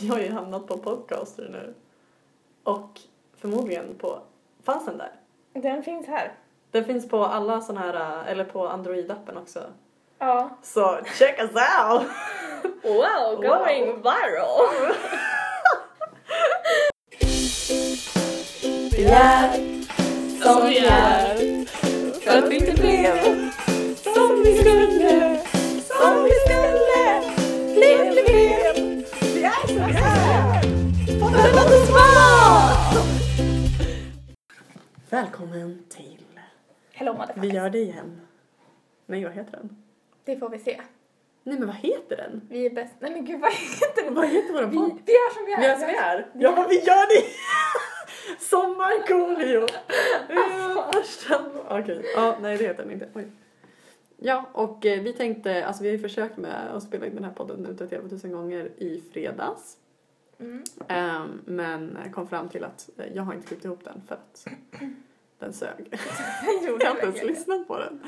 vi har ju hamnat på Podcaster nu. Och förmodligen på, fanns den där? Den finns här. Den finns på alla såna här, eller på Android-appen också. Ja. Så check us out! Wow, going viral! Vi är som vi är. För att vi inte blev som vi skulle Som vi det låter smart Välkommen till Hello Vi motherfuckers. gör det igen Nej, vad heter den? Det får vi se. Nej, men vad heter den? Vi är bäst. Nej men gud vad heter det? Vad heter vår Vi, podd? vi är som vi är. Vi är som vi är. Ja, men vi gör det! Första... Okej, ja, nej det heter den inte. Oj. Ja, och eh, vi tänkte, alltså vi har ju försökt med att spela in den här podden nu 31 000 gånger i fredags. Mm. Ehm, men kom fram till att jag har inte klippt ihop den för att den sög. Jag har inte ens det. lyssnat på den.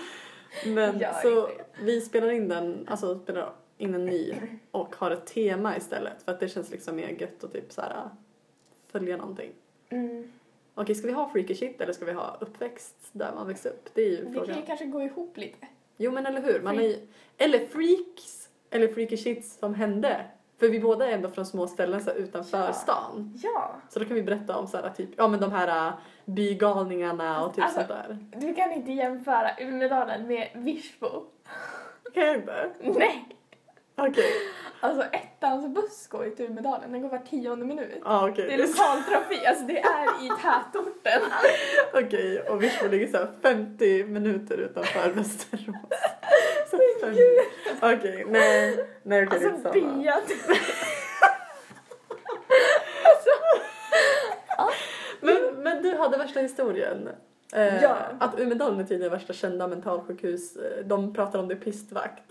Men Gör så vi spelar in den, alltså spelar in en ny och har ett tema istället för att det känns liksom mer gött att typ så här följa någonting. Mm. Okej, ska vi ha freaky shit eller ska vi ha uppväxt där man växte upp? Det är ju Vi kan frågan. ju kanske gå ihop lite. Jo men eller hur, man är ju, eller freaks eller freaky shit som hände. För vi båda är ändå från små ställen så här, utanför Ja. stan. Ja. Så då kan vi berätta om så här, typ, ja men de här äh, bygalningarna och typ Alltså- sånt där. Du kan inte jämföra Umedalen med Virsbo. Kan jag inte? Nej. Okej. Alltså ettans buss går ju till Umedalen. Den går var tionde minut. Ja okej. Det är lokaltrafik. Alltså det är i tätorten. Okej, och Virsbo ligger så här 50 minuter utanför Västerås. Okej, nej, nej okej det är Alltså inte samma. byan. Men, men du hade värsta historien. Eh, Ja. Att Umedalen är tydligen värsta kända mentalsjukhus. Eh, De pratar om det pistvakt.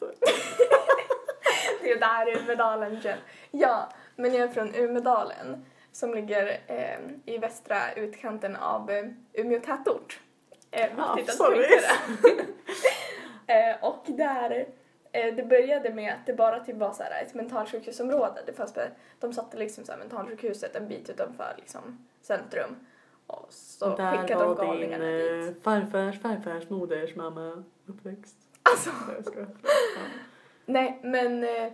Det är där Umedalen känns. Ja, men jag är från Umedalen som ligger eh, i västra utkanten av eh, Umeå tätort. Eh, Ja, att sorry. eh, och där, eh, det började med att det bara typ var så här ett mentalsjukhusområde. Det fanns, de satte liksom så här mentalsjukhuset en bit utanför liksom centrum. Och så Där skickade de var din galningarna eh, dit. farfars farfars moders mamma uppväxt. Alltså. Ja. nej men eh,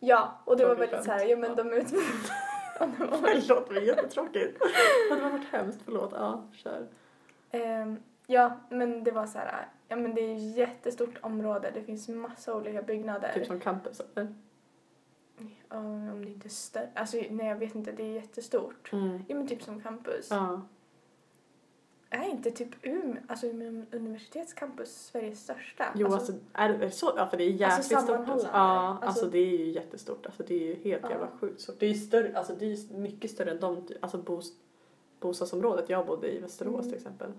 ja, och det var Tråkigt väldigt så här, ja men de. Ja, var väldigt- Förlåt, det var jättetråkigt. Det hade varit hemskt, förlåt. Ja, kör. Ehm, ja, men det var så här, ja men det är ett jättestort område, det finns massa olika byggnader. Typ som campus eller? Ja, om det inte är större, alltså nej jag vet inte, det är jättestort. Mm. Ja men typ som campus. Ja. Är inte typ Umeå, alltså Umeå universitetscampus Sveriges största? Jo, alltså, är det så? Ja, för det är jäkligt Alltså, stort. Alltså. Ja, alltså, Alltså- det är ju jättestort. Alltså det är ju helt Ja. jävla sjukt stort. Det är ju större, alltså det är mycket större än de, alltså bos, bostadsområdet jag bodde i, Västerås Mm. till exempel.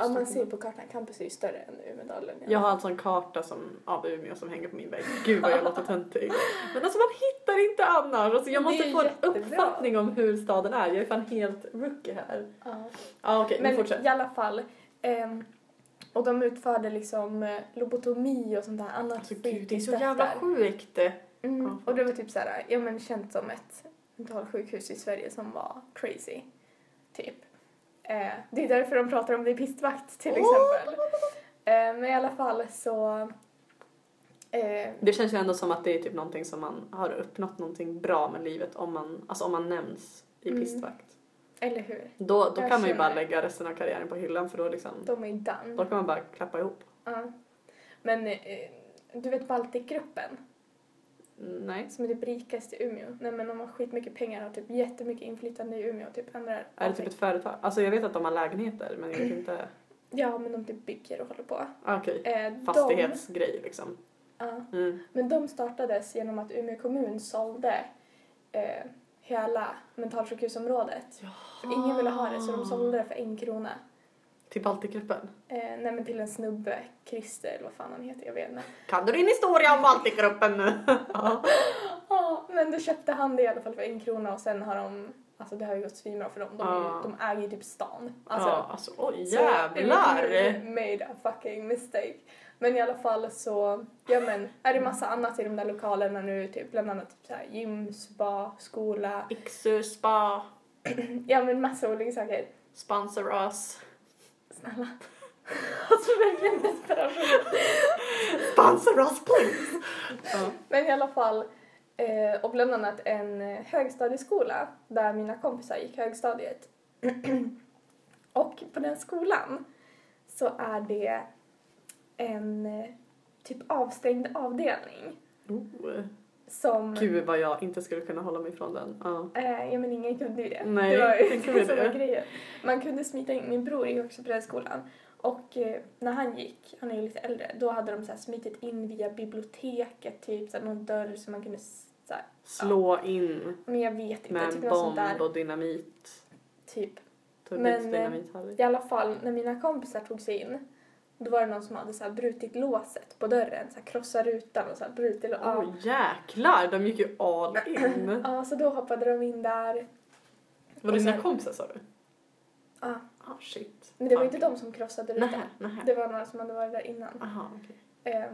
Ja man ser på kartan, campus är ju större än Umedalen. Jag har alltså en karta som, av Umeå som hänger på min vägg. Gud vad jag låter töntig. Men alltså man hittar inte annars. Alltså jag måste få en jättebra. uppfattning om hur staden är. Jag är fan helt rookie här. Ja. Ja okej, men Men fortsätt. i alla fall. ehm, och de utförde liksom eh, lobotomi och sånt där annat Alltså gud, det är så jävla sjukt. Mm. Ja, och det var typ så här, ja men känt som ett mentalsjukhus i Sverige som var crazy. Typ. Eh, det är därför de pratar om det i pistvakt till exempel. Eh, men i alla fall så... Eh, Det känns ju ändå som att det är typ någonting som man har uppnått någonting bra med livet om man, alltså om man nämns i Mm. pistvakt. eller hur? Då, då Jag kan man ju bara känner- lägga resten av karriären på hyllan för då liksom, De är ju done. då kan man bara klappa ihop. Ja. Men eh, du vet Baltikgruppen Nej. som är typ rikast i Umeå? Nej men de har skitmycket pengar och har typ jättemycket inflytande i Umeå. Typ ändrar Är det typ ett företag? Alltså jag vet att de har lägenheter men jag vet inte. Ja men de typ bygger och håller på. Ah, Okej. Eh, de- Fastighetsgrej liksom. Ja. Mm. Men de startades genom att Umeå kommun sålde eh, hela mentalsjukhusområdet. För ingen ville ha det så de sålde det för en krona. Till Baltikgruppen. Eh, nej men till en snubbe, Christer eller vad fan han heter, jag vet inte. Kan du din historia om Baltikgruppen nu? ja. Ja, men då köpte han det i alla fall för en krona och sen har de, alltså det har ju gått svinbra för dem. De, Ja. de äger ju typ stan. Alltså, ja, alltså oj så Umeå jävlar. kommun made a fucking mistake. Men i alla fall så, ja men, är det massa annat i de där lokalerna nu, typ bland annat typ så här gym, spa, skola, Iksu spa, ja men massa olika saker. sponsor us. Snälla. Alltså verkligen desperation. Sponsor us please! ja. Men i alla fall, eh, och bland annat en högstadieskola där mina kompisar gick högstadiet. och på den skolan så är det en eh, typ avstängd avdelning Oh. Som... Gud vad jag inte skulle kunna hålla mig från den. Ja. Eh, ja men ingen kunde ju det. Nej, det var ju det som var det. grejen. Man kunde smita in, min bror gick också på den skolan. Och eh, när han gick, han är ju lite äldre, då hade de så här smitit in via biblioteket, typ så här, någon dörr som man kunde så här, Slå in men jag vet inte, med en bomb och dynamit. Typ. Turbit Men, eh. I alla fall, när mina kompisar tog sig in, då var det någon som hade så brutit låset på dörren, så här krossat rutan och så brutit låset. Åh jäklar, de gick ju all in. Ja, så då hoppade de in där. Var det dina kompisar sa du? Ja, Ah shit. men det var Fuck. inte de som krossade rutan. Nähä, nähä. Det var några som hade varit där innan. Aha, okej. Eh,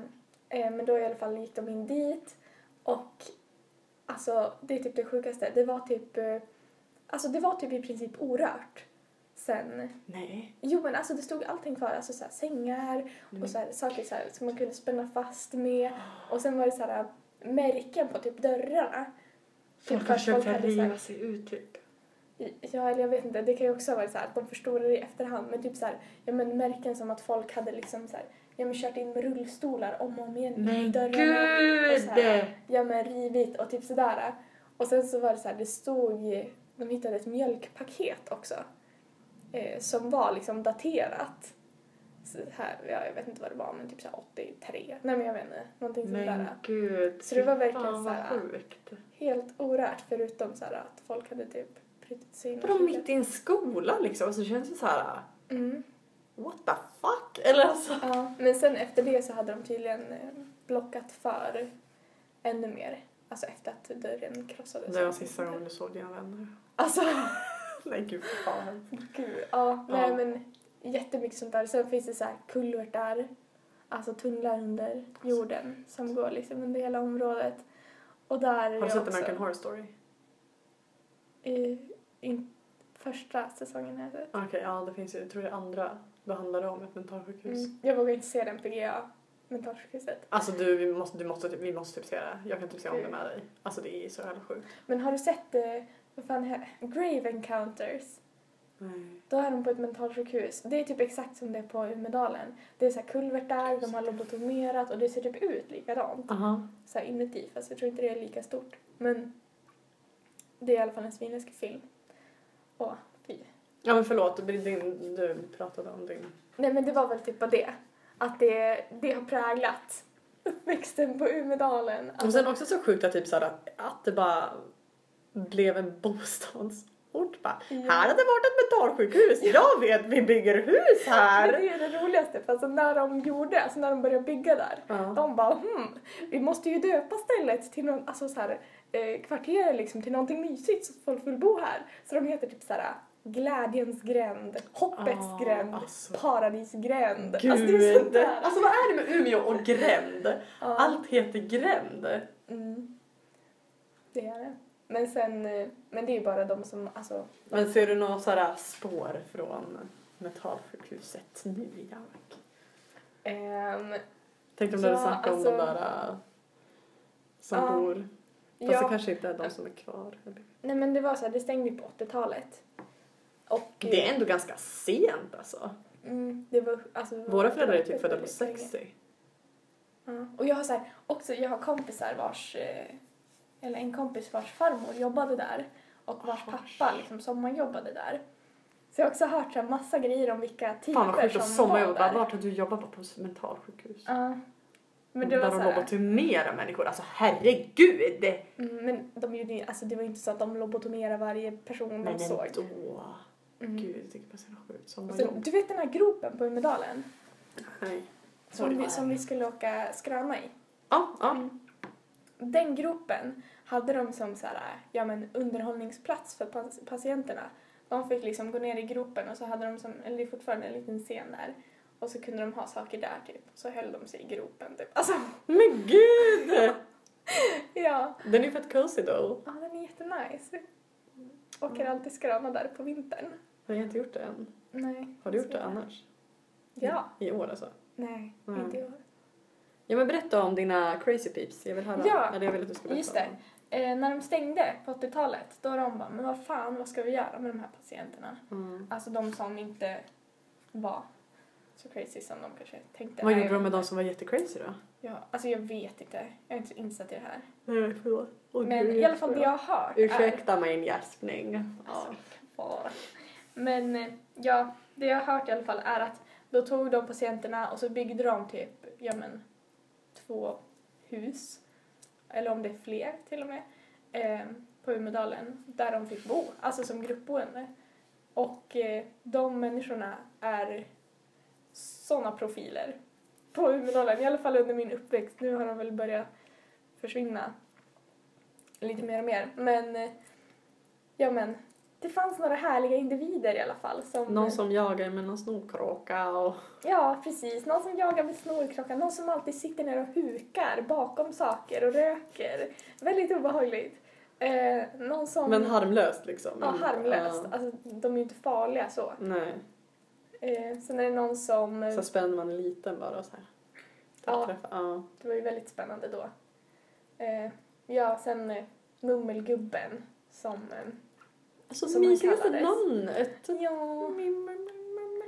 eh, men då i alla fall gick de in dit och alltså det är typ det sjukaste. Det var typ, eh, alltså det var typ i princip orört. Sen, Nej. jo men alltså det stod allting kvar, alltså så här, sängar och så här, saker så här, som man kunde spänna fast med och sen var det så här märken på typ dörrarna. Folk för har att försökt hade så här- riva sig ut typ. Ja, eller jag vet inte. Det kan ju också vara så här att de förstår det i efterhand. Men typ så här, ja men märken som att folk hade liksom så här, ja men kört in med rullstolar om och om igen i dörrarna. Och så gud! här, ja men rivit och typ sådär. Och sen så var det så här, det stod, de hittade ett mjölkpaket också. Eh, som var liksom daterat. Så här, ja, jag vet inte vad det var, men typ så här 83. Nej men jag vet inte, någonting sånt Men där. gud. Så det var verkligen så här- sjukt. Helt orört förutom så här att folk hade typ brutit sig in. Vadå mitt i en skola liksom? Så känns det så här. Mm. What the fuck? Eller alltså. Ja, men sen efter det så hade de tydligen eh, blockat för ännu mer. Alltså efter att dörren krossades. Det var sista gången du såg dina vänner. Alltså, Nej gud fan. gud. Ja, nej Ja. men jättemycket sånt där. Sen finns det så här kulvertar, alltså tunnlar under jorden som går liksom under hela området. Och där är Har du sett också, American Horror Story? I, in, första säsongen har jag sett. Okej, ja det finns ju, jag tror det är andra. Då handlar det om ett mentalsjukhus. Mm. Jag vågar inte se den PGA, mentalsjukhuset. Alltså du, vi måste, du måste, vi måste typ se det. Jag kan typ se om det med dig. Alltså det är så jävla sjukt. Men har du sett, eh, vad fan he- Grave Encounters? Nej. Då är de på ett mentalsjukhus. Det är typ exakt som det är på Umedalen. Det är så här kulvertar, de har lobotomerat och det ser typ ut likadant. Aha. Så här inuti, fast jag tror inte det är lika stort. Men det är i alla fall en svinläskig film. Åh, fy. Ja men förlåt, det blir din, du pratade om din. Nej men det var väl typ bara det. Att det, det har präglat uppväxten på Umedalen. Och sen också så sjukt att typ såhär att det bara blev en bostadsort bara. Ja. Här hade det varit ett mentalsjukhus. Jag vet, vi bygger hus Men här. det är det roligaste, för alltså när de gjorde, alltså när de började bygga där, Ja. de bara hmm, vi måste ju döpa stället till någon, alltså så här, eh, kvarteret liksom till någonting mysigt så folk vill bo här. Så de heter typ så här Glädjens gränd, Hoppets Ah, gränd, alltså. Paradisgränd. Gud. Alltså det är sånt där. Alltså vad är det med Umeå och gränd? Ja. Allt heter gränd. Mm. Det är det. Men sen, eh, men det är ju bara de som, alltså, Men ser du några sådana spår från mentalsjukhuset New York? ehm, Tänkte om du hade Ja, snackat alltså- om de där äh, som Ja. bor. Fast ja, det kanske inte är de som är kvar. eller? nej men det var så här, det stängde ju på 80-talet. Och Det är ändå ganska sent alltså. Mm, det var, alltså, Våra föräldrar är typ födda på väldigt länge. 60. Ja. Och jag har så här, också, jag har kompisar vars, eh, eller en kompis vars farmor jobbade där och vars pappa liksom sommarjobbade där. Så jag har också hört så här massa grejer om vilka Fan vad typer sjukt att som var där. Vart har du jobbat på mentalsjukhus? Ja. Men det var Där så de lobotomerar människor. Alltså herregud! mm, men de gjorde, ju- alltså det var inte så att de lobotomerade varje person de Men såg. ändå. Mm. Gud, jag tycker bara så jävla sjukt. Sen, Sommarjobb. du vet den här gropen på Umedalen? Nej. Som vi, som vi skulle åka skräna i? Ja, ja. Mm. Den gropen hade de som så här, ja, men underhållningsplats för patienterna. De fick liksom gå ner i gropen och så hade de som, eller det är fortfarande en liten scen där. Och så kunde de ha saker där typ. Så höll de sig i gropen typ. Alltså, Men gud! ja. Den är fett cozy då. Ja, den är jättenice. Åker alltid skrana där på vintern. Jag har inte gjort det än. Nej. Har du gjort det annars? Ja. I år alltså? Nej, Nej. inte i år. Ja men berätta om dina crazy peeps. Jag vill höra. Ja, Eller jag vill att du ska berätta Just det. Eh, när de stängde på 80-talet, då de bara, men vad fan, vad ska vi göra med de här patienterna? Mm. Alltså de som inte var så crazy som de kanske tänkte. Vad gjorde de med de som var jättecrazy då? Ja, alltså jag vet inte. Jag är inte så insatt i det här. Nej, förlåt. Åh, Men gud, i alla fall det jag har hört Ursäkta min gäspning. är... Ja. Alltså. Men eh, ja, det jag har hört i alla fall är att då tog de patienterna och så byggde de typ, ja men, två hus. Eller om det är fler till och med. Eh, på Umedalen där de fick bo, alltså som gruppboende. Och eh, de människorna är sådana profiler på Umedalen, i alla fall under min uppväxt. Nu har de väl börjat försvinna lite mer och mer. Men, eh, ja men, det fanns några härliga individer i alla fall. Som, Någon som jagar med någon snorkråka och... Ja, precis. Någon som jagar med snorklockan, någon som alltid sitter ner och hukar bakom saker och röker. Väldigt obehagligt. Eh, någon som... Men harmlöst liksom. Ja, harmlöst. Ja. Alltså, de är ju inte farliga så. Nej. Eh, sen är det någon som... Så spänner man en liten bara så här. Ja. Ja. Det var ju väldigt spännande då. Eh, ja, sen eh, Mummelgubben som... Eh, Alltså Som mysigaste namnet. ja,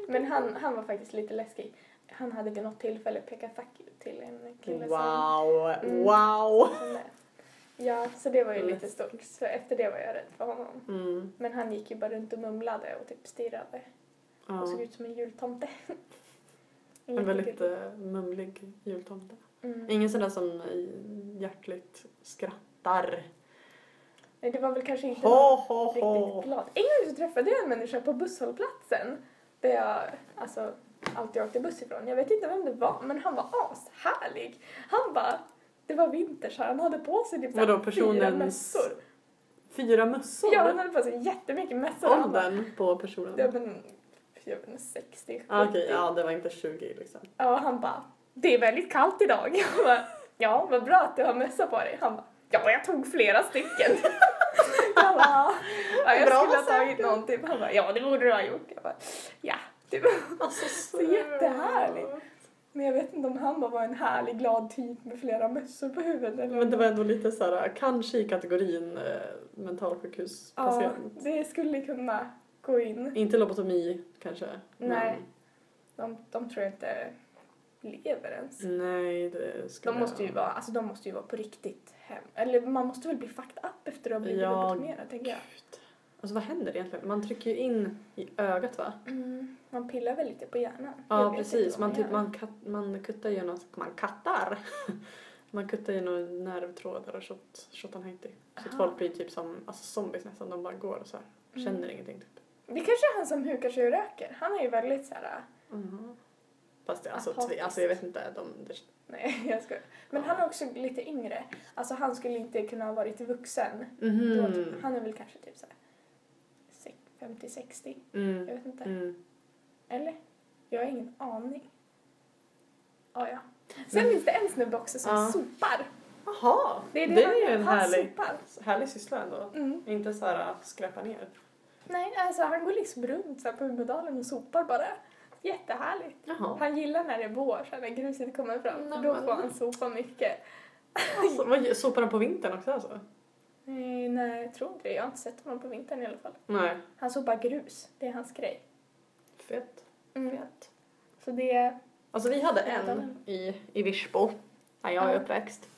men han, han var faktiskt lite läskig. Han hade vid något tillfälle pekat fuck you till en kille som... Wow, Mm. wow. som Ja, så det var ju lite stort. Så efter det var jag rädd för honom. Mm. Men han gick ju bara runt och mumlade och typ stirrade. Och såg Ja. ut som en jultomte. En väldigt uh, mumlig jultomte. Mm. Ingen sån där som hjärtligt skrattar. Nej, det var väl kanske inte Ho, ho, riktigt glad. En gång så träffade jag en människa på busshållplatsen. Där jag alltså, alltid åkte buss ifrån. Jag vet inte vem det var, men han var ashärlig. Han bara, det var vinter så han hade på sig typ Vadå, fyra mössor. Fyra mössor? Ja, han hade på sig jättemycket mössor. Åldern på personen? Ja, men, jag vet inte, 60, 70. Ah, Okej, ja det var inte 20 liksom. Ja, han bara, det är väldigt kallt idag. Jag bara, ja, vad bra att du har mössa på dig. Han bara, ja, jag tog flera stycken. jag bara, ja, jag Bra skulle ha tagit någon typ. Han bara, ja, det borde du ha gjort. Jag bara, ja. Typ. Alltså Så jättehärligt. Men jag vet inte om han bara var en härlig, glad typ med flera mössor på huvudet. Eller Men det var ändå lite så här, kanske i kategorin eh, Ja, mentalsjukhuspatient. det skulle kunna gå in. Inte lobotomi kanske. Nej. De, de tror jag inte lever ens. Nej, det skulle De måste ju vara, alltså de måste ju vara på riktigt hem. Eller man måste väl bli fucked up efter att ha blivit Ja. lobotomerad, tänker jag. Alltså vad händer egentligen? Man trycker ju in i ögat va? Mm, man pillar väl lite på hjärnan. Ja precis, vad man, typ, man, kat, man kuttar ju något, man kattar. man kuttar ju några nervtrådar och shot. Så att folk blir typ som alltså zombies nästan, de bara går och så här. Känner Mm. ingenting typ. Det kanske är han som hukar sig och röker. Han är ju väldigt så här. Fast det, alltså, tve, alltså jag vet inte, de, det, nej jag skojar. Men han är också lite yngre. Alltså han skulle inte kunna ha varit vuxen. Mhm. Då, typ, han är väl kanske typ så här 50-60. Jag mm. vet inte. Mm. Eller? Jag har ingen aning. Ah, ja. Sen Men- finns det en snubbe också som Ja. sopar. Jaha, Det är det, det är ju en han härlig, sopar. härlig syssla ändå. Mm. Inte så här skräpa ner. Nej, alltså han går liksom runt så här på Umedalen och sopar bara. Jättehärligt. Jaha. Han gillar när det är vår, så här, när gruset kommer fram. Nej, då men- får han sopa mycket. Alltså, vad, sopar de på vintern också alltså? Nej, nej, jag tror inte det. Jag har inte sett honom på vintern i alla fall. Nej. Han sopar grus. Det är hans grej. Fett. Mm. Så det. Alltså vi hade en i, i Virsbo, där jag är uppväxt.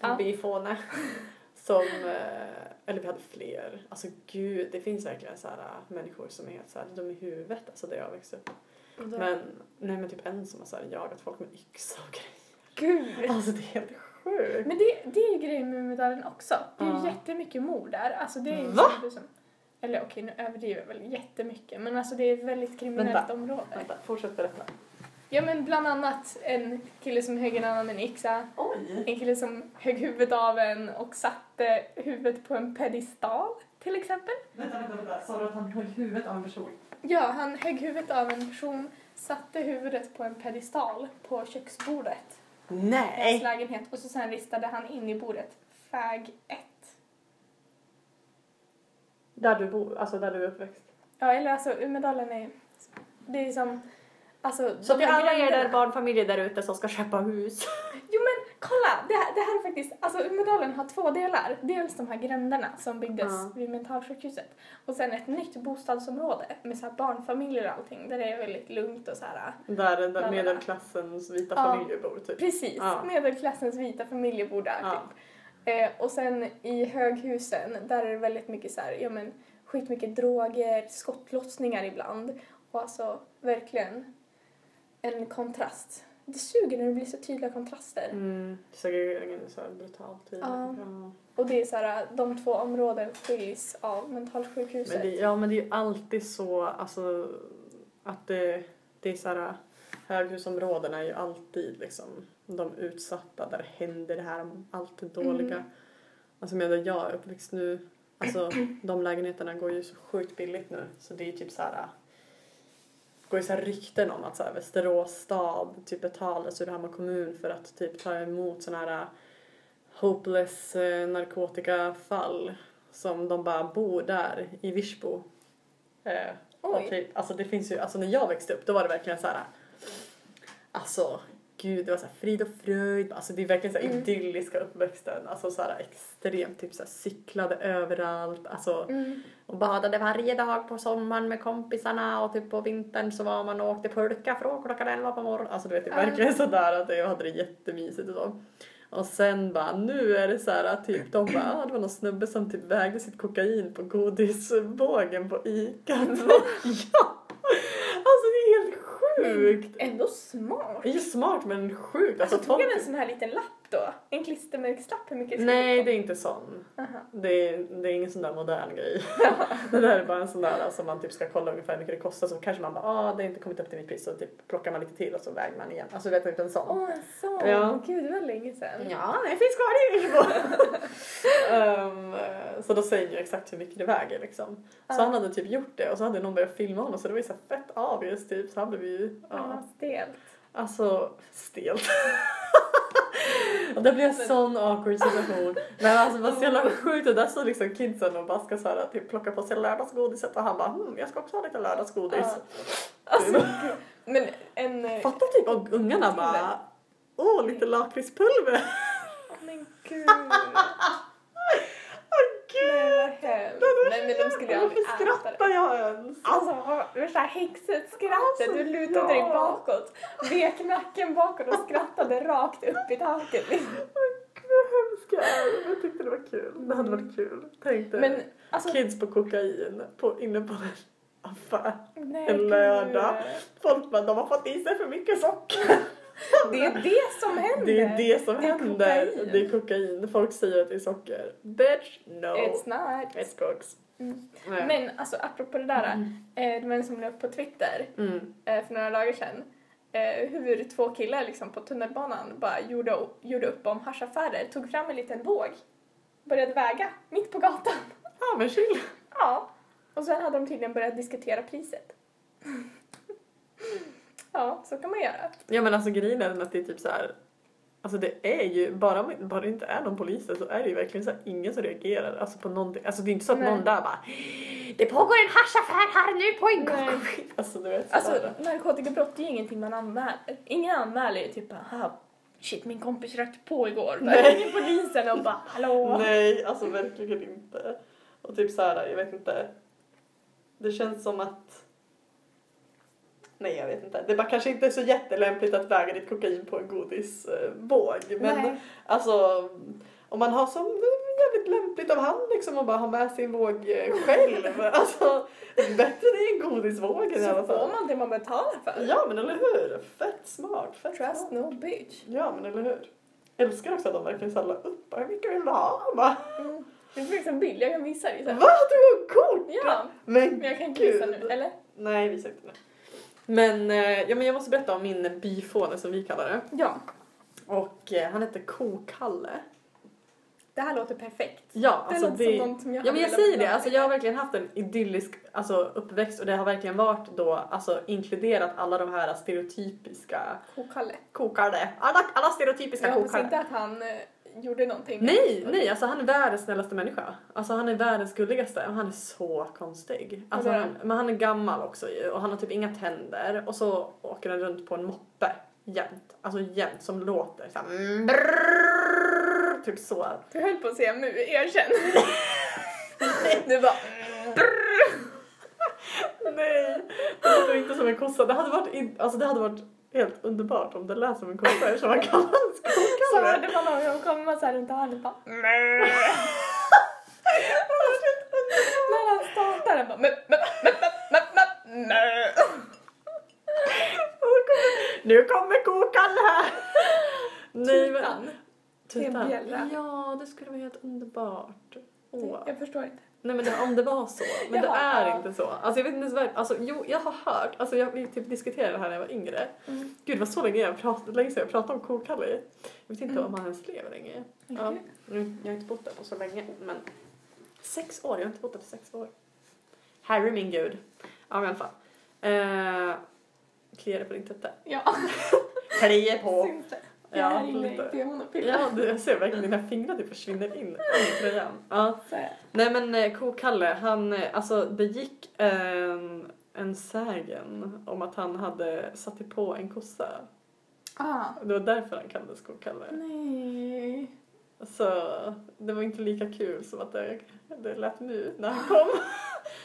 En Ja. byfåne. Som, eh, eller vi hade fler. Alltså gud, det finns verkligen så här äh, människor som är helt så här dum i huvudet, alltså där jag växte upp. Men, nej men typ en som har så här jagat folk med yxa och grejer. Gud! Alltså det är helt sjukt. Men det, det är ju grejen med medaljen också. Det är ju Ja. jättemycket mord där. Alltså det är ju Va? som- som, eller okej, nu överdriver jag väl jättemycket. Men alltså det är ett väldigt kriminellt Vänta. område. Vänta, fortsätt berätta. Ja men bland annat en kille som högg en annan en yxa. Oj! En kille som högg huvudet av en och satte huvudet på en pedestal till exempel. Vänta, vänta, vänta. Sa du att han höll huvudet av en person? Ja, han högg huvudet av en person, satte huvudet på en pedestal på köksbordet i hans Nej! lägenhet och så sen ristade han in i bordet fag 1. Där du bor, alltså där du är uppväxt. Ja, eller alltså Umedalen är... Det är som... Alltså, Så till alla er där barnfamiljer där ute som ska köpa hus. Jo men kolla! Det här, det här är faktiskt... Alltså Umedalen har två delar. Dels de här gränderna som byggdes Ja. vid mentalsjukhuset. Och sen ett nytt bostadsområde med så här barnfamiljer och allting. Där det är väldigt lugnt och så här. Där där medelklassens vita Ja. familjer bor typ. Precis, Ja. medelklassens vita familjer bor där Ja. typ. Eh, och sen i höghusen, där är det väldigt mycket så här, ja men skitmycket droger, skottlossningar ibland. Och alltså verkligen en kontrast. Det suger när det blir så tydliga kontraster. Mm. Segregeringen är så här brutal tydlig. Ja. Ja. Och det är så här, de två områden skiljs av mentalsjukhuset. Men det, ja men det är ju alltid så alltså att det, det är så här höghusområdena är ju alltid liksom de utsatta där händer det här allt det dåliga. Mm. Alltså medan jag är uppväxt nu, alltså de lägenheterna går ju så sjukt billigt nu så det är ju typ så här går ju så här rykten om att så här, Västerås stad typ betalar Surahammar kommun för att typ ta emot såna här hopeless eh, narkotikafall som de bara bor där i Virsbo. Eh, Oj. typ, alltså det finns ju, alltså när jag växte upp då var det verkligen så här. Alltså gud det var så här frid och fröjd, alltså det är verkligen så här Mm. idylliska uppväxten, alltså så här extremt typ så här cyklade överallt, alltså Mm. och badade varje dag på sommaren med kompisarna och typ på vintern så var man och åkte pulka från klockan 11 på morgonen. Alltså du vet, det är verkligen sådär att jag hade det jättemysigt och så. Och sen bara, nu är det så här att typ de bara, ah, det var någon snubbe som typ vägde sitt kokain på godisbågen på ICA. ja! Sjukt! Ändå smart. Det är ju smart men sjukt. Alltså Alltså, tog han en sån här liten lapp då? En klistermärkslapp hur mycket Nej, det är inte sån. Aha. Det är, det är ingen sån där modern grej. det där är bara en sån där som man typ ska kolla ungefär hur mycket det kostar så kanske man bara ah det har inte kommit upp till mitt pris så typ plockar man lite till och så väger man igen. Alltså du vet inte en sån. Åh, en sån. Ja. Gud, det var länge sedan. Ja, det finns kvar i um, Så då säger ju exakt hur mycket det väger liksom. Så han hade typ gjort det och så hade någon börjat filma honom så det var ju så fett obvious typ så han blev ju, Ja, ja. stelt. Alltså stelt. och det blev en sån awkward situation. Men alltså det var så jävla sjukt och där stod liksom kidsen och bara ska så här, typ plocka på sig lördagsgodiset och han bara hm, jag ska också ha lite lördagsgodis. Ja. Alltså, gud. men en... eh, Fatta typ och ungarna bara åh lite lakritspulver. Men gud. Gud! Nej, vad hemskt. Nej, men de skulle ju aldrig Varför skrattar det. jag ens? Alltså, värsta häxet-skrattet. Alltså, Du lutade ja. dig bakåt, vek nacken bakåt och skrattade rakt upp i taket. Gud vad hemskt jag är. Jag tyckte det var kul. Det hade varit kul. Tänk dig Men alltså... kids på kokain på, inne på en affär. Nej, en lördag. Folk bara de har fått i sig för mycket socker. Det är det som händer. Det är det som Det är händer. kokain. Det är kokain. Folk säger att det är socker. Bitch, no. It's not. It's cooks. Mm. Nej. Men alltså apropå det där. Mm. Eh, det var en som la upp på Twitter Mm. eh, för några dagar sedan. Eh, hur två killar liksom på tunnelbanan bara gjorde, gjorde upp om haschaffärer, tog fram en liten våg, började väga mitt på gatan. Ja men chill. Ja. Och sen hade de tydligen börjat diskutera priset. Ja, så kan man göra. Ja men alltså grejen är att det är typ så här. Alltså det är ju, bara om bara det inte är någon polis där så är det ju verkligen så här, ingen som reagerar alltså på någonting. Alltså det är inte så att Nej. någon där bara Det pågår en haschaffär här nu på en gång. Alltså du vet Alltså sådär. narkotikabrott är ju ingenting man anmäler. Ingen anmäler ju typ aha, shit min kompis rökte på igår. Bara Nej. ringer polisen och bara hallå. Nej, alltså verkligen inte. Och typ så här, jag vet inte. Det känns som att Nej, jag vet inte. Det är bara kanske inte så jättelämpligt att väga ditt kokain på en godisvåg. Men Nej. alltså, om man har som jävligt lämpligt av hand liksom att bara ha med sin våg eh, själv. alltså, bättre det är en godisvåg i alla Så får fall. man det man betalar för. Ja, men eller hur? Fett smart. Fett Trust smart. no bitch. Ja, men eller hur? Älskar också att de verkligen så här la upp. Hur mycket vill du ha? Bara, Mm. Det finns en bild, jag kan visa dig sen. Va? Du har kort? Ja, Men men jag kan inte visa nu, eller? Nej, visa inte nu. Men, eh, ja, men jag måste berätta om min byfåne som vi kallar det. Ja. Och eh, han heter Kokalle. Det här låter perfekt. Ja, Det alltså låter det... som något som jag ja men jag säger det, alltså jag har verkligen haft en idyllisk alltså, uppväxt och det har verkligen varit då alltså inkluderat alla de här stereotypiska Kokalle. kokare. Alla, alla stereotypiska Jag hoppas kokare. inte att han eh, gjorde någonting. Nej, nej, alltså han är världens snällaste människa. Alltså han är världens gulligaste och han är så konstig. Alltså, han, men han är gammal också ju och han har typ inga tänder och så åker han runt på en moppe jämt. Alltså jämt som låter såhär mm, brrrr, typ så. Du höll på att säga mu, erkänn. du bara... Nej, det låter inte som en kossa. Det hade varit, in, alltså det hade varit helt underbart om det lät som en kossa eftersom man kallar en Så skokare. hörde man honom komma så här runt hörnet bara... När han startar den bara... "Mup, mup, mup, mup, mup, mup, mup." Nu kommer kokan här! Nej men... Tutan. Tutan. Ja, det skulle vara helt underbart. Åh. Jag förstår inte. Nej men det, om det var så. Men det är ja. inte så. Alltså jag vet inte ens alltså jo jag har hört, alltså jag, vi typ diskuterade det här när jag var yngre. Mm. Gud vad så länge jag pratade, länge sedan jag pratade om kokalle. Jag vet inte Mm. om han ens lever längre. Ja. Okej. Nu, jag har inte bott där på så länge men sex år, jag har inte bott där på sex år. Herre min gud. Ja men i alla fall. Eh, kliar det på din tutte? Ja, Kliar på. syns det? Jag Ja, är här inne lite. i. Ja, du, jag ser verkligen dina fingrar typ försvinner in i tröjan. Ja. Nej men eh, Kokalle, han, eh, alltså det gick en, en sägen om att han hade satt på en kossa. Ah. Det var därför han kallades Kokalle. Nej. Så det var inte lika kul som att det, det lät nu när han kom.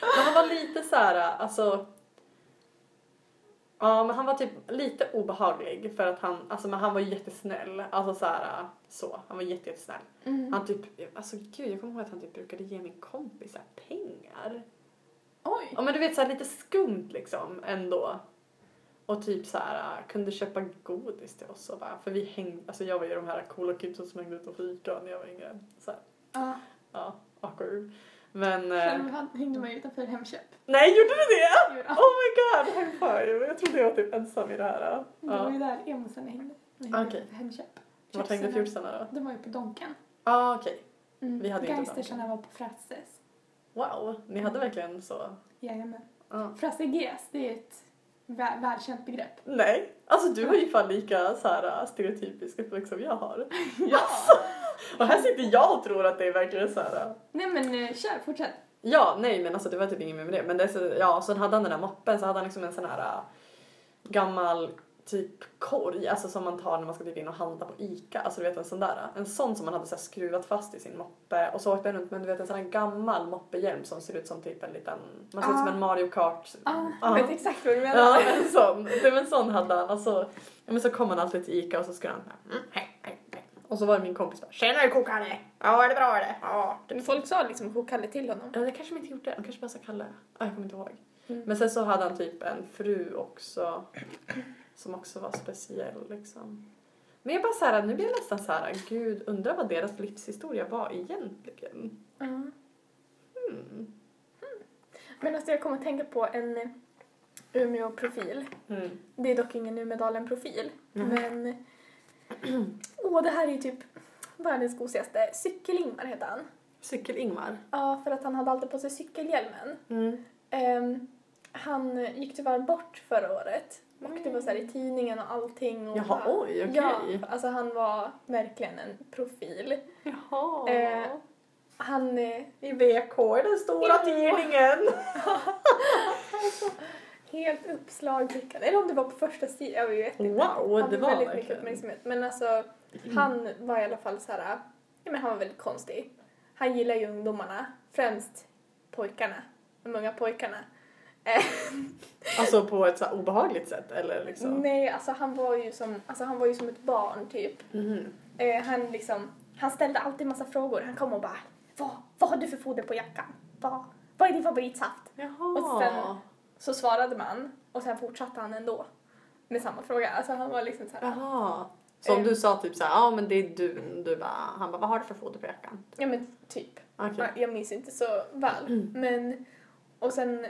men han var lite så här, alltså Ja men han var typ lite obehaglig för att han, alltså men han var jättesnäll. Alltså så här, så, han var jätte, jättesnäll. Mm. Han typ, alltså gud jag kommer ihåg att han typ brukade ge min kompis så här pengar. Oj. Ja men du vet så här lite skumt liksom ändå. Och typ så här kunde köpa godis till oss och bara, för vi hängde, alltså jag var ju de här coola kidsen som hängde ute och fika när jag var yngre. Så här, Ja. ja, awkward. Men, eh, Själv hade- hängde man utanför Hemköp. nej gjorde du det? Ja. Oh my god, high five. Jag trodde jag var typ ensam i det här. Det var Ja. ju där emosarna hängde. De hängde Okej. utanför Hemköp. Vart hängde fjortisarna då? De var ju på Donken. Ja ah, okej. Mm. Vi hade inte Gangstersarna var på Frasses. Wow, ni hade verkligen så. Jajamän. Ja. Frasse GS, det är ett vä- välkänt begrepp. Nej, alltså du har ju fan lika så här stereotypisk uppväxt som jag har. Ja! Och här sitter jag och tror att det är verkligen så här. Nej men eh, kör, fortsätt. Ja, nej men alltså det var typ inget mer med det. Men det så, ja, så hade han den där moppen så hade han liksom en sån här äh, gammal typ korg, alltså som man tar när man ska typ in och handla på ICA. Alltså du vet en sån där. En sån som man hade så skruvat fast i sin moppe och så åkte han runt med du vet en sån här gammal moppehjälm som ser ut som typ en liten, man ser ut som Ah. en Mario Kart. Ah, Ja. jag vet exakt vad du menar. Ja, en sån. Det var en sån hade han. Och så, men så kom han alltid till ICA och så skulle han mm, hej. Och så var det min kompis bara Tjena kokare! Ja är det bra eller? Ja. Men folk sa liksom kokalle till honom. Ja, det kanske de inte gjorde. De kanske bara sa Kalle. Ja, jag kommer inte ihåg. Mm. Men sen så hade han typ en fru också som också var speciell liksom. Men jag bara så här, nu blir jag nästan så här, gud undrar vad deras livshistoria var egentligen. Ja. Hmm. Men alltså jag kommer att tänka på en eh, Umeå-profil. Mm. Det är dock ingen Umedalen-profil. Mhm. Men... Åh, det här är ju typ världens gosigaste. Cykel-Ingmar heter han. Cykel-Ingmar. Ja, för att han hade alltid på sig cykelhjälmen. Mm. Ehm, han gick tyvärr bort förra året. Och det var så i tidningen och allting. Och Jaha, bara- oj, okej. Ja, alltså han var verkligen en profil. Jaha. Eh, Han... I VK, den stora Ja. tidningen. Helt uppslaglyckad. Eller om det var på första sidan, jag vet inte. Wow, han det var väldigt mycket uppmärksamhet. Men alltså, han var i alla fall så här, ja men han var väldigt konstig. Han gillar ju ungdomarna, främst pojkarna, de unga pojkarna. Eh, Alltså på ett så obehagligt sätt eller liksom? Nej, alltså han var ju som, alltså han var ju som ett barn typ. Mhm. Eh, han liksom, han ställde alltid massa frågor. Han kom och bara, vad, vad har du för foder på jackan? Vad, vad är din favoritsaft? Jaha. Och sen- Så svarade man och sen fortsatte han ändå med samma fråga. Alltså han var liksom så här, Jaha. Så om Eh. du sa typ så här, ja men det är du, du bara, han bara, vad har du för foder på jackan? ja men typ. Ja, Jag minns inte så väl. Men, och sen,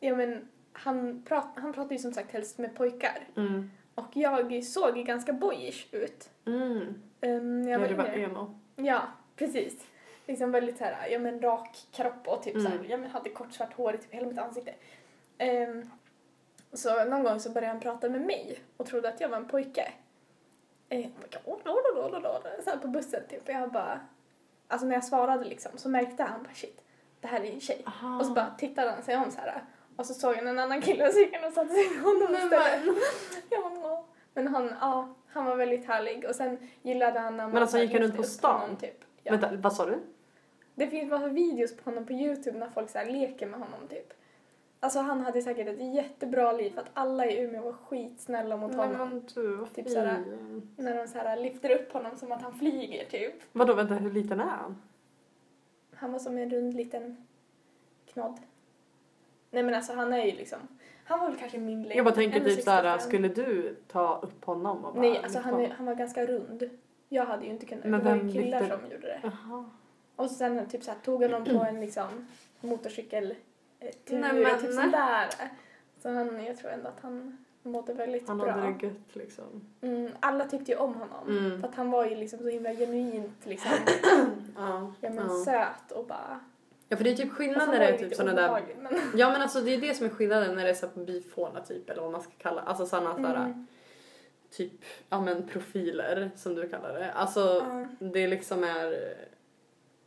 ja men han, prat, han pratade ju som sagt helst med pojkar. Mm. Och jag såg ganska boyish ut. Mm. Um, jag Ja, var du var emo. Ja, precis. Liksom väldigt så här, ja men rak kropp och typ Mm. ja men hade kort svart hår i typ hela mitt ansikte. Ehm, så någon gång så började han prata med mig och trodde att jag var en pojke. Eh, så här på bussen typ. Och jag bara, alltså när jag svarade liksom så märkte han bara shit, det här är en tjej. Aha. Och så bara tittade han sig om så här. Och så såg han en annan kille och så gick han och satte sig med honom istället. Jag bara, "Åh." Men han, ja, han var väldigt härlig och sen gillade han när man Men alltså, gick han lyfte på stan? honom, Typ. Ja. Vänta, vad sa du? Det finns massa videos på honom på Youtube när folk så här leker med honom typ. Alltså han hade säkert ett jättebra liv för att alla i Umeå var skitsnälla mot honom. men du, vad Typ sådär. fin. När de så här lyfter upp honom som att han flyger typ. Vadå, vänta, hur liten är han? Han var som en rund liten knodd. Nej men alltså han är ju liksom, han var väl kanske min längd. Jag bara tänker typ 1,65. såhär, skulle du ta upp honom och bara Nej alltså han, är, han var ganska rund. Jag hade ju inte kunnat, Men det var ju killar lyfter- som gjorde det. Jaha. Och sen typ så här, tog honom på en liksom motorcykel tur Nej, typ sådär. Så han, jag tror ändå att han mådde väldigt Han bra. hade det gött liksom. Mm, alla tyckte ju om honom. Mm. För att han var ju liksom så himla genuint liksom, Ja. ja men ja. söt och bara... ja, för det är typ skillnad så när det är typ såna där Men, Ja men alltså det är det som är skillnaden när det är så här på bifåna typ eller vad man ska kalla Alltså sådana mm, typ, ja men profiler som du kallar det. Alltså ja. det liksom är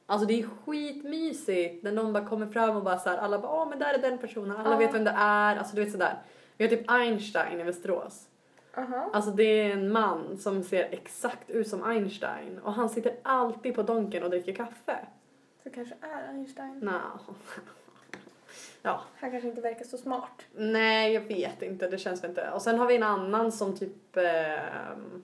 Alltså det är skitmysigt när någon bara kommer fram och bara så här, alla bara åh men där är den personen, alla Ja. vet vem det är, alltså du vet sådär. Vi har typ Einstein i Västerås. Aha. Alltså det är en man som ser exakt ut som Einstein och han sitter alltid på Donken och dricker kaffe. Så kanske är Einstein. Nå. Ja, Han kanske inte verkar så smart. nej jag vet inte, det känns väl inte. Och sen har vi en annan som typ ehm,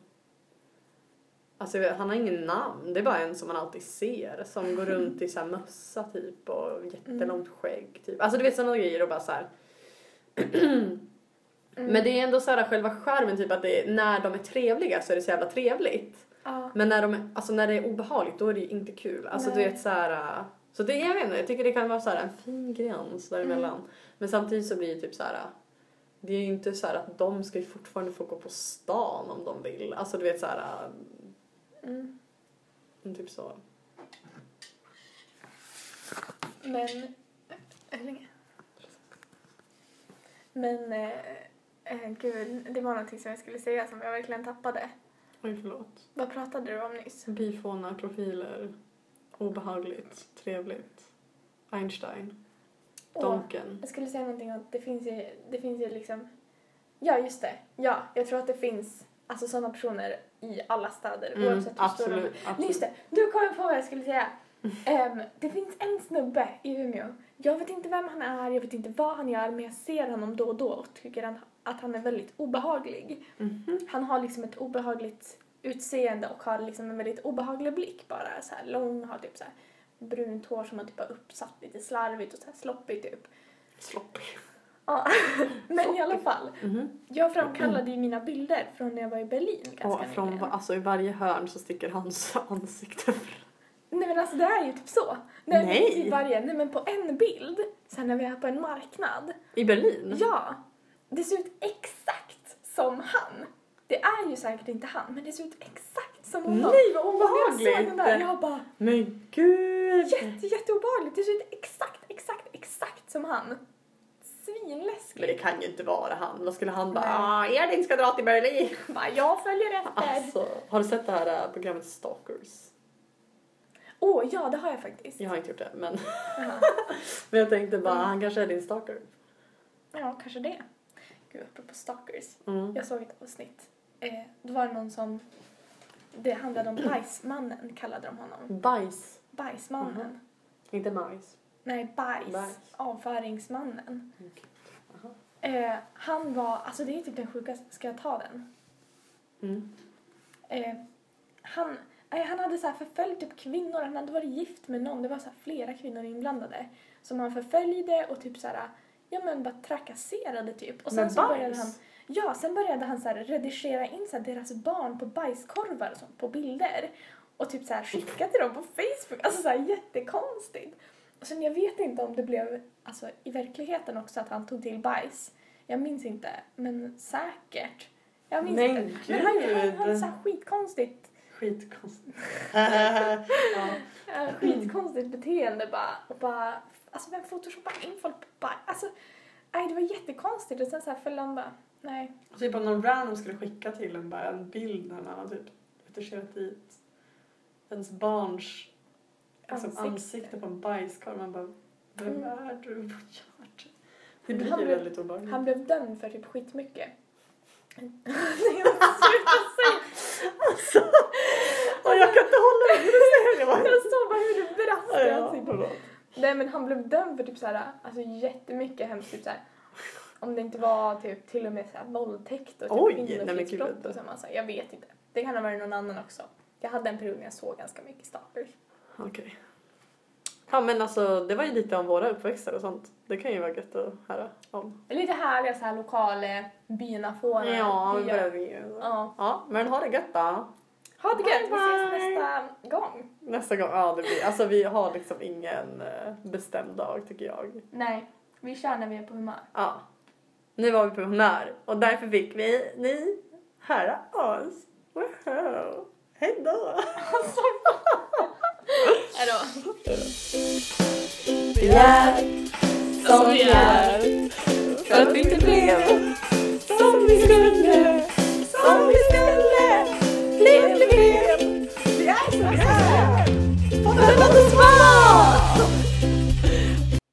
Alltså han har ingen namn, det är bara en som man alltid ser som går runt i så mössa typ och jättelångt skägg typ. Alltså du vet sådana grejer och bara så här. Mm. Men det är ändå så här själva skärmen typ att det är, när de är trevliga så är det så jävla trevligt. Ja. Men när, de, är- alltså när det är obehagligt då är det ju inte kul. Alltså du Nej. vet så här. äh, Så det, jag vet inte, jag tycker det kan vara så här en fin gräns däremellan. Mm. Men samtidigt så blir det typ så här. äh, Det är ju inte så här att de ska ju fortfarande få gå på stan om de vill. Alltså du vet så här. Mm. äh, Typ så. Men... Hur länge? Men... Eh, eh, gud, det var någonting som jag skulle säga som jag verkligen tappade. Oj förlåt. Vad pratade du om nyss? Bifåna, profiler. Obehagligt, trevligt. Einstein. Åh, Donken. jag skulle säga någonting om att det finns ju, det finns ju liksom... Ja, just det. Ja, jag tror att det finns alltså sådana personer i alla städer Mm, oavsett hur stora de är. absolut, just det. Du kom på vad jag skulle säga. Ehm, det finns en snubbe i Umeå. Jag vet inte vem han är, jag vet inte vad han gör, men jag ser honom då och då och tycker han, att han är väldigt obehaglig. Mhm. Han har liksom ett obehagligt utseende och har liksom en väldigt obehaglig blick bara. Så här lång, har typ så här brunt hår som har typ har uppsatt lite slarvigt och så här sloppigt typ. Sloppig. Ja, men i alla fall. Mhm. Jag framkallade ju mina bilder från när jag var i Berlin ganska Och från, nyligen. alltså i varje hörn så sticker hans ansikte fram. Nej men alltså det är ju typ så. Nej. Nej. I varje, nej men på en bild, sen när vi är på en marknad. I Berlin? Ja, det ser ut exakt som han. Det är ju säkert inte han, men det ser ut exakt som honom. Nej vad när jag såg den obehagligt! där, jag bara Men gud! jätte, jätteobehagligt. Det ser ut exakt, exakt, exakt som han. Men Svinläskigt. det kan ju inte vara han. Vad skulle han bara Nej. ah, Edin ska dra till Berlin? Bara, jag följer efter. Alltså, har du sett det här äh, programmet Stalkers? Åh, ja det har jag faktiskt. Jag har inte gjort det men, Jaha. men jag tänkte bara Mm. han kanske är din stalker. Ja, kanske det. Gud, apropå stalkers. Mm. Jag såg ett avsnitt. Eh, då var det någon som... Det handlade om bajsmannen, kallade de honom. Bajs, Bajsmannen. Mhm. inte majs. Nej, bajs. Bajs. Avföringsmannen. Okej. Eh, han var... Alltså det är typ den sjukaste... Ska jag ta den? Mm. Eh, han, nej, han hade så här förföljt typ kvinnor. Han hade varit gift med någon. Det var så här flera kvinnor inblandade. Som han förföljde och typ så här... Ja men bara trakasserade typ. Och sen Med så bajs? började han... Ja, sen började han så här redigera in så här deras barn på bajskorvar och sånt på bilder. Och typ så här skicka till dem på Facebook. Alltså så här jättekonstigt. Och sen jag vet inte om det blev alltså i verkligheten också att han tog till bajs. Jag minns inte, men säkert. Jag minns Men inte. Men han, han gud. hade så skitkonstigt. Skitkonstigt. ja. Skitkonstigt beteende bara. Och bara alltså vem photoshoppar in folk på bara, alltså nej det var jättekonstigt och sen så här han bara nej. Typ om någon random skulle skicka till en bara en bild när man har typ retuscherat dit ens barns liksom, Ansikte. ansikte på en bajskorv. Man bara, vem Mm. är du? Vad gör du? Det blir han väldigt obehagligt. Han blev dömd för typ skitmycket. Nej, jag måste sluta säga. Åh, jag kan inte hålla mig det. Bara. Jag såg bara hur det brast i Ja, ansiktet. Nej men han blev dömd för typ såhär, alltså jättemycket hemskt typ såhär. Om det inte var typ till och med såhär våldtäkt och typ Oj, kvinnofridsbrott och så. Massa. Jag vet inte. Det kan ha varit någon annan också. Jag hade en period när jag såg ganska mycket stalkers. Okej. Ja men alltså det var ju lite om våra uppväxter och sånt. Det kan ju vara gött att höra om. Lite härliga såhär lokala bynafånar. Ja, vi ju. Ja. Ja, men ha det gött då. Ha det gött, vi ses Bye, bye. nästa gång. Nästa gång, ja det blir, alltså vi har liksom ingen eh, bestämd dag tycker jag. Nej, vi kör när vi är på humör. Ja. Nu var vi på humör och därför fick vi ni höra oss. Wow. Hej då! Hejdå. Vi är som vi är för att vi inte blev som vi skulle, som vi skulle. Blev, blev, blev. Vi är som vi är. För att oss var